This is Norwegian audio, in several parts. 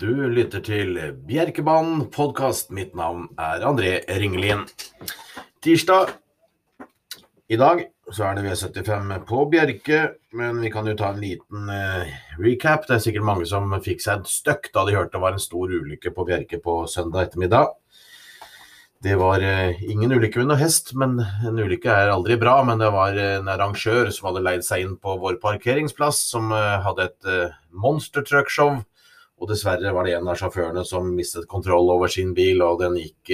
Du lytter til Bjerkebanen podkast. Mitt navn er André Ringelien. Tirsdag i dag så er det V75 på Bjerke, men vi kan jo ta en liten eh, recap. Det er sikkert mange som fikk seg et støkk da de hørte det var en stor ulykke på Bjerke på søndag ettermiddag. Det var eh, ingen ulykke med noe hest, men en ulykke er aldri bra. Men det var en arrangør som hadde leid seg inn på vår parkeringsplass, som uh, hadde et monster truck-show. Og dessverre var det en av sjåførene som mistet kontroll over sin bil, og den gikk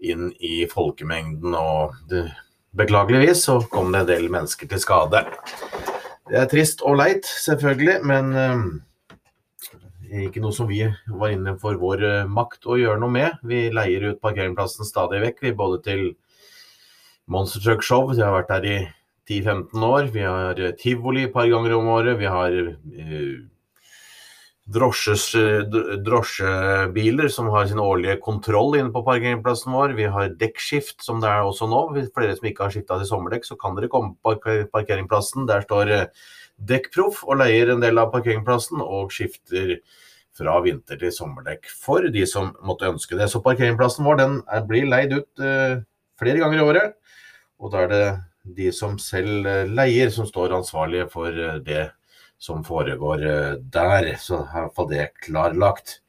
inn i folkemengden. og det Beklageligvis så kom det en del mennesker til skade. Det er trist og leit, selvfølgelig, men eh, ikke noe som vi var inne for vår uh, makt å gjøre noe med. Vi leier ut parkeringsplassen stadig vekk, vi både til Monster Truck Show, vi har vært der i 10-15 år. Vi har uh, tivoli et par ganger om året. Vi har drosjes, drosjebiler som har sin årlige kontroll inne på parkeringsplassen vår. Vi har dekkskift, som det er også nå. Hvis flere som ikke har skifta til sommerdekk, så kan dere komme på parkeringsplassen. Der står eh, Dekkproff og leier en del av parkeringsplassen, og skifter fra vinter til sommerdekk for de som måtte ønske det. Så parkeringsplassen vår den blir leid ut uh, flere ganger i året. Og da er det de som selv uh, leier, som står ansvarlige for det som foregår eh, der. Så i hvert fall det klarlagt.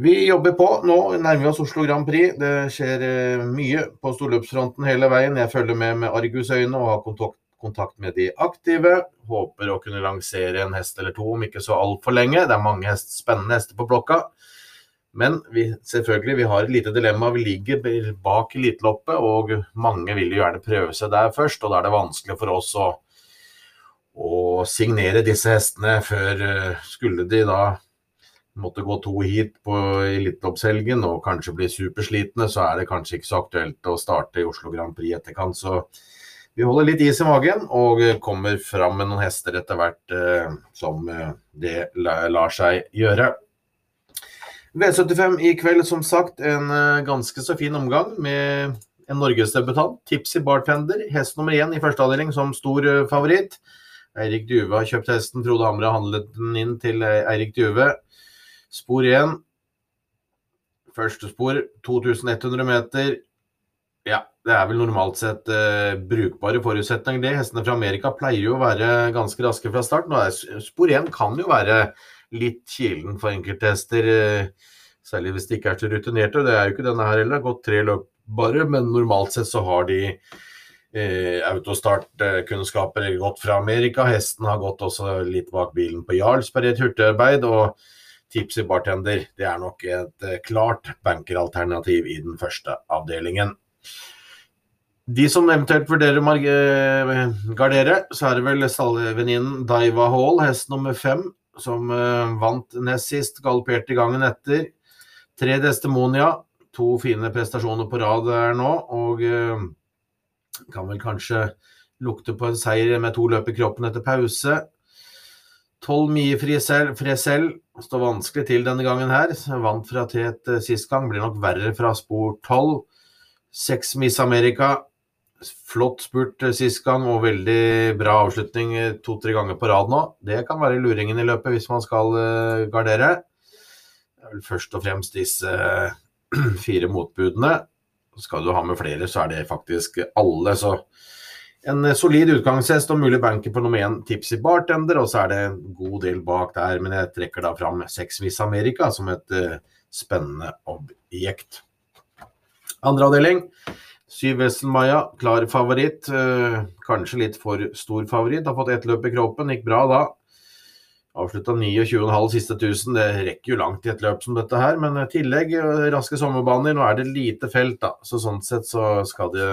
Vi jobber på. Nå nærmer vi oss Oslo Grand Prix. Det skjer eh, mye på storløpsfronten hele veien. Jeg følger med med argusøyne og har kontakt, kontakt med de aktive. Håper å kunne lansere en hest eller to om ikke så altfor lenge. Det er mange hest, spennende hester på blokka. Men vi, selvfølgelig, vi har et lite dilemma. Vi ligger bak eliteloppet, og mange vil jo gjerne prøve seg der først. Og da er det vanskelig for oss å å signere disse hestene før eh, skulle de da måtte gå to hit på Eliteloppshelgen og kanskje bli superslitne, så er det kanskje ikke så aktuelt å starte i Oslo Grand Prix etterkant. Så vi holder litt is i magen og kommer fram med noen hester etter hvert eh, som eh, det lar seg gjøre. V75 i kveld, som sagt, en eh, ganske så fin omgang med en norgesdebutant. Tipsy Bartender, hest nummer én i første avdeling som stor eh, favoritt. Eirik Duve har kjøpt hesten. Frode Hamre handlet den inn til eh, Eirik Duve. Spor 1. Første spor 2100 meter. Ja, det er vel normalt sett uh, brukbare forutsetninger, det. Hestene fra Amerika pleier jo å være ganske raske fra start. Nå er spor 1 kan jo være litt kilen for enkelte hester, uh, særlig hvis de ikke er så rutinerte. Det er jo ikke denne her heller. Gått tre løp bare, men normalt sett så har de eh, autostartkunnskaper gått fra Amerika. Hesten har gått også litt bak bilen på Jarlsberg i et hurtigarbeid. Og Tipsy Bartender det er nok et eh, klart bankeralternativ i den første avdelingen. De som eventuelt vurderer å eh, gardere, så er det vel stallvenninnen Daiva Hall, hest nummer fem, som uh, vant nest sist, galopperte gangen etter. Tre Destemonia, to fine prestasjoner på rad der nå. og kan vel kanskje lukte på en seier med to løp i kroppen etter pause. Tolv fri selv. står vanskelig til denne gangen her. Vant fra tet eh, sist gang, blir nok verre fra spor tolv. Seks Miss America. Flott spurt eh, sist gang og veldig bra avslutning eh, to-tre ganger på rad nå. Det kan være luringen i løpet hvis man skal gardere. Er først og fremst disse fire motbudene. Skal du ha med flere, så er det faktisk alle. Så en solid utgangshest og mulig banker på nummer én Tipsy Bartender, og så er det en god del bak der. Men jeg trekker da fram Sex Miss America som et uh, spennende objekt. Andre avdeling. Syv Wesselmaja, klar favoritt. Uh, kanskje litt for stor favoritt. Har fått ett løp i kroppen, gikk bra da. Avslutta 29,5 siste 1000. Det rekker jo langt i et løp som dette her, men i tillegg raske sommerbaner. Nå er det lite felt, da, så sånn sett så skal det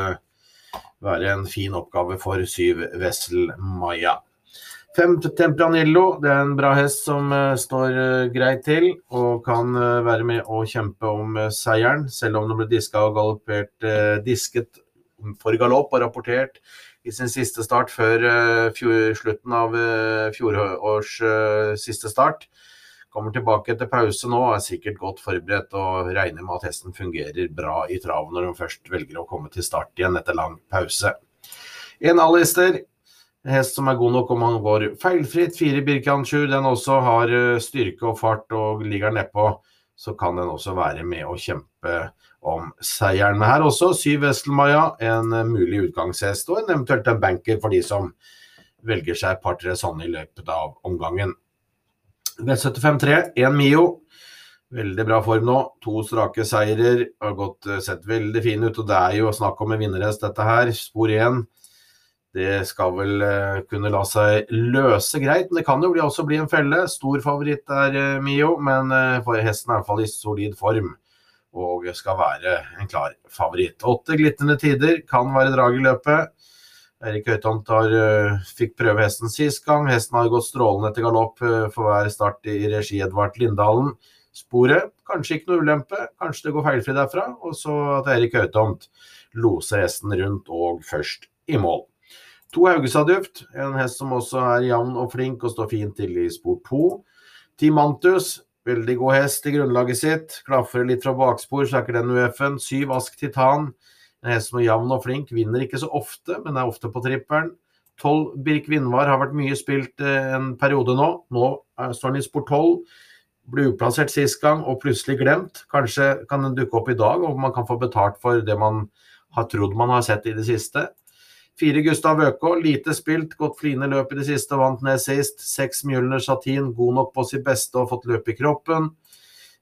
være en fin oppgave for syv Wessel Maya. Fem Tempranillo, det er en bra hest som uh, står uh, greit til og kan være med å kjempe om seieren, selv om den ble diska og galoppert disket for galopp og rapportert i sin siste start før fjor, slutten av uh, fjorårs uh, siste start. Kommer tilbake etter pause nå, og er sikkert godt forberedt og regner med at hesten fungerer bra i trav når hun først velger å komme til start igjen etter lang pause. En Alistair, En hest som er god nok om han går feilfritt. Fire Birkansju, den også har eh, styrke og fart og ligger nedpå. Så kan den også være med å kjempe om seieren. Her også syv Vestelmaja, en mulig utgangshest og en eventuelt en banker for de som velger seg et par-tre sånne i løpet av omgangen. V75-3, én Mio. Veldig bra form nå. To strake seirer. Har gått, eh, sett veldig fin ut. Og det er jo snakk om en vinnerhest, dette her. Spor 1. Det skal vel uh, kunne la seg løse greit, men det kan jo også bli en felle. Stor favoritt er uh, Mio, men uh, hesten er i hvert fall i solid form og skal være en klar favoritt. Åtte glitrende tider kan være drag i løpet. Erik Høytomt fikk prøve hesten sist gang. Hesten har gått strålende etter galopp for hver start i regi Edvard Lindalen sporet. Kanskje ikke noe ulempe, kanskje det går feilfri derfra. Og så at Erik Høytomt loser hesten rundt og først i mål. To Haugesadduft, en hest som også er jevn og flink og står fint til i spor to. Mantus, veldig god hest i grunnlaget sitt. Klaffer litt fra bakspor, er ikke den UF-en. Syv Ask Titan, en hest som er jevn og flink. Vinner ikke så ofte, men er ofte på trippelen. Tolv Birk Vindvar har vært mye spilt eh, en periode nå. Nå står han i spor tolv ble uplassert sist gang og plutselig glemt. Kanskje kan den dukke opp i dag, og man kan få betalt for det man har trodd man har sett i det siste. Fire Gustav Økå, lite spilt, gått fline løp i det siste, vant ned sist. Seks Mjølner Satin, god nok på sitt beste og fått løp i kroppen.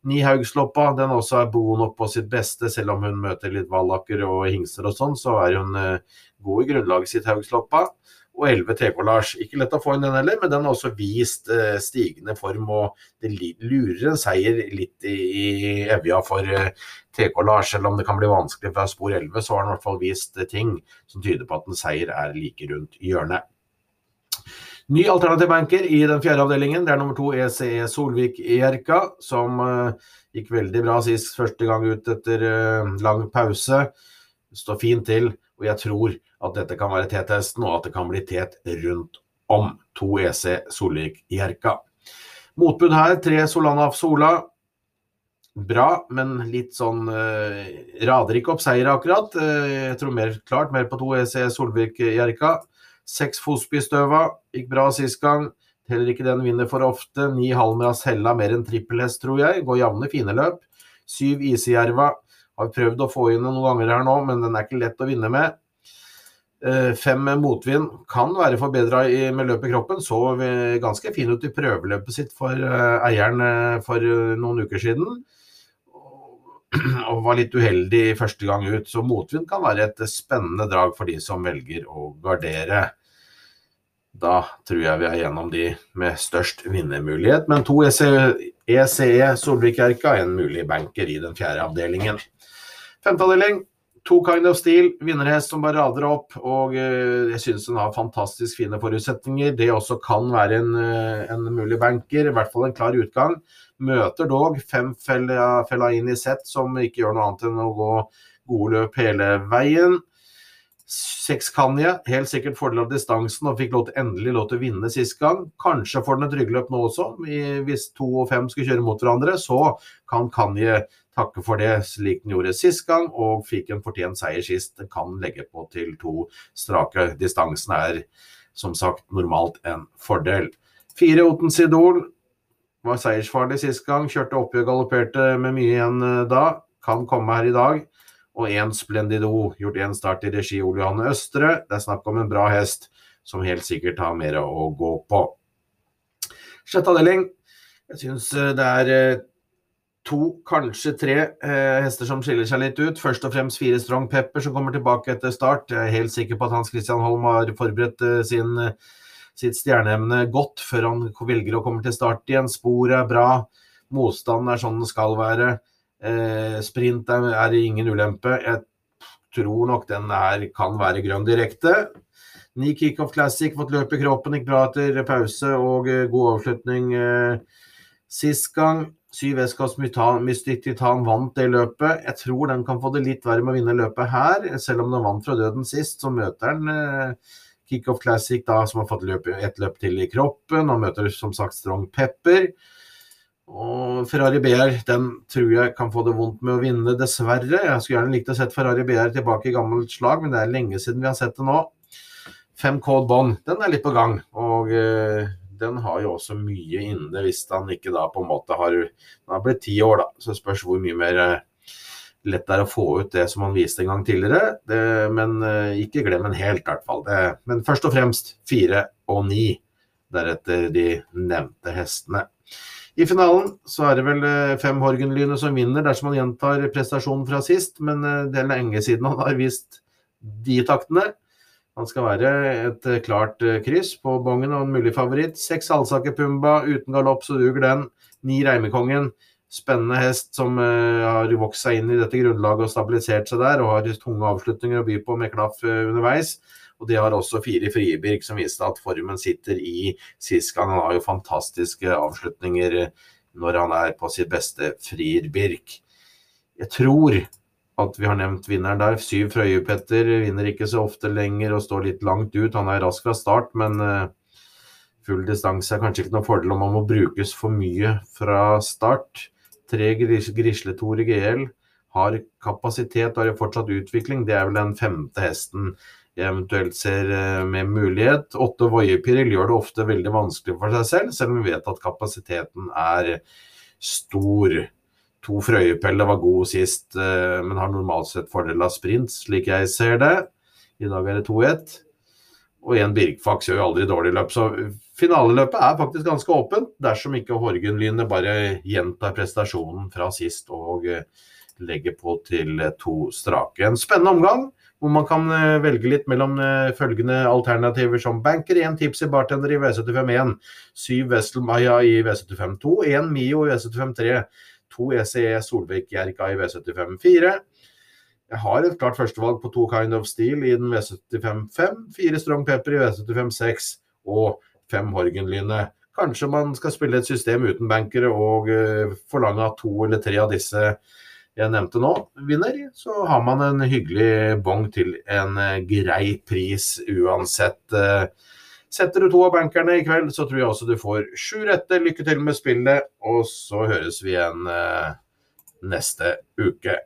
Ni Haugsloppa, den også er god nok på sitt beste, selv om hun møter litt vallaker og hingster og sånn, så er hun eh, god i grunnlaget sitt, Haugsloppa og 11 TK-Lars. Ikke lett å få inn den heller, men den har også vist eh, stigende form. Og det lurer en seier litt i, i evja for eh, TK-Lars. Selv om det kan bli vanskelig fra spor 11, så har han i hvert fall vist eh, ting som tyder på at en seier er like rundt hjørnet. Ny alternativ banker i den fjerde avdelingen. Det er nummer to ECE Solvik Solvik Jerka, som uh, gikk veldig bra sist første gang ut etter lang pause. Står fint til, og jeg tror at dette kan være T-testen, og at det kan bli tet rundt om. To EC Solvik Jerka. Motbud her, tre Solanaf Sola. Bra, men litt sånn eh, Rader ikke opp seier akkurat. Eh, jeg tror mer klart, mer på to EC Solvik Jerka. Seks Fosby Støva, gikk bra sist gang. Heller ikke den vinner for ofte. Ni Halmras Hella, mer enn trippelhest, tror jeg. Går jevne, fine løp. Syv Isejärva. Har prøvd å få inn noen ganger her nå, men den er ikke lett å vinne med. Eh, fem motvind kan være forbedra med løpet i kroppen. Så ganske fin ut i prøveløpet sitt for eh, eieren eh, for noen uker siden. Og var litt uheldig første gang ut. Så motvind kan være et spennende drag for de som velger å gardere. Da tror jeg vi er gjennom de med størst vinnermulighet. Men to ECE e Solvik-Erka er en mulig banker i den fjerde avdelingen. Femte avdeling To Kind of Steel, vinnerhest som bare rader opp. Og uh, jeg synes den har fantastisk fine forutsetninger. Det også kan være en, uh, en, mulig banker, i hvert fall en klar utgang. Møter dog fem fella, fella inn i sett som ikke gjør noe annet enn å gå gode løp hele veien. Seks Kanye, helt sikkert fordel av distansen og fikk lov til, endelig lov til å vinne sist gang. Kanskje får den et ryggløp nå også. Hvis to og fem skal kjøre mot hverandre, så kan Kanye takke for det slik den gjorde sist gang, og fikk en fortjent seier sist. Den kan legge på til to strake. Distansen er som sagt normalt en fordel. Fire Otens Idol var seiersfarlig sist gang. Kjørte oppgjør, galopperte med mye igjen eh, da. Kan komme her i dag. Og én Splendido, gjort én start i regi Ole Johanne Østre. Det er snakk om en bra hest som helt sikkert har mer å gå på. Sjette avdeling. Jeg syns eh, det er eh, to, kanskje tre eh, hester som skiller seg litt ut. Først og fremst fire Strong Pepper som kommer tilbake etter start. Jeg er helt sikker på at Hans Christian Holm har forberedt sin, sitt stjerneemne godt før han velger å komme til start igjen. Sporet er bra. Motstanden er sånn den skal være. Eh, sprint er, er, ingen ulempe. Jeg tror nok den her kan være grønn direkte. Ni Kickoff Classic, fått løp i kroppen, gikk bra etter pause og eh, god avslutning eh, sist gang. Syv Eskas Mystic Titan vant det løpet. Jeg tror den kan få det litt verre med å vinne løpet her. Selv om den vant fra døden sist, så møter den eh, Kickoff Classic, da, som har fått løp, et løp til i kroppen. Og møter som sagt Strong Pepper. Og Ferrari BR den tror jeg kan få det vondt med å vinne, dessverre. Jeg skulle gjerne likt å sett Ferrari BR tilbake i gammelt slag, men det er lenge siden vi har sett det nå. 5 Code Bond, den er litt på gang. Og uh, den har jo også mye inne hvis han ikke da på en måte har Den har blitt ti år, da, så spørs hvor mye mer uh, lett det er å få ut det som han viste en gang tidligere. Det, men uh, ikke glem en helt, i hvert fall. Det, men først og fremst fire og ni. Deretter de nevnte hestene. I finalen så er det vel fem Horgenlynet som vinner dersom han gjentar prestasjonen fra sist, men det er lenge siden han har vist de taktene. Han skal være et eh, klart eh, kryss på bongen og en mulig favoritt. Seks Alsaker Pumba uten galopp, så duger den. Ni Reimekongen. Spennende hest som har vokst seg inn i dette grunnlaget og stabilisert seg der, og har tunge avslutninger å by på med klaff underveis. Og de har også fire Friebirk som viste at formen sitter i sist gang. Han har jo fantastiske avslutninger når han er på sitt beste Frier-Birk. Jeg tror at vi har nevnt vinneren der. Syv Frøye-Petter vinner ikke så ofte lenger og står litt langt ut. Han er rask fra start, men uh, full distanse er kanskje ikke noen fordel om han må brukes for mye fra start. Tre Grisletour i GL har kapasitet, og har fortsatt utvikling. Det er vel den femte hesten jeg eventuelt ser uh, med mulighet. Åtte voiepirill gjør det ofte veldig vanskelig for seg selv, selv om vi vet at kapasiteten er stor. To Frøyepeller var god sist, eh, men har normalt sett fordel av sprint, slik jeg ser det. I dag er det 2-1. Og én Birkfax gjør jo aldri dårlig løp, så finaleløpet er faktisk ganske åpent. Dersom ikke Horgenlynet bare gjentar prestasjonen fra sist og eh, legger på til to strake. En spennende omgang hvor man kan eh, velge litt mellom følgende alternativer som banker, én tips i bartender i V751, syv Vestelmaya i V752, én Mio i V753 to ECE Solvik-Jerka i V75-4. Jeg har et klart førstevalg på to Kind of Steel i den V75-5, fire Strong Pepper i V75-6 og fem Horgenlyne. Kanskje man skal spille et system uten bankere og forlange at to eller tre av disse jeg nevnte nå, vinner. Så har man en hyggelig bong til en uh, grei pris uansett. Uh, Setter du to av bankerne i kveld, så tror jeg også du får sju rette. Lykke til med spillet, og så høres vi igjen eh, neste uke.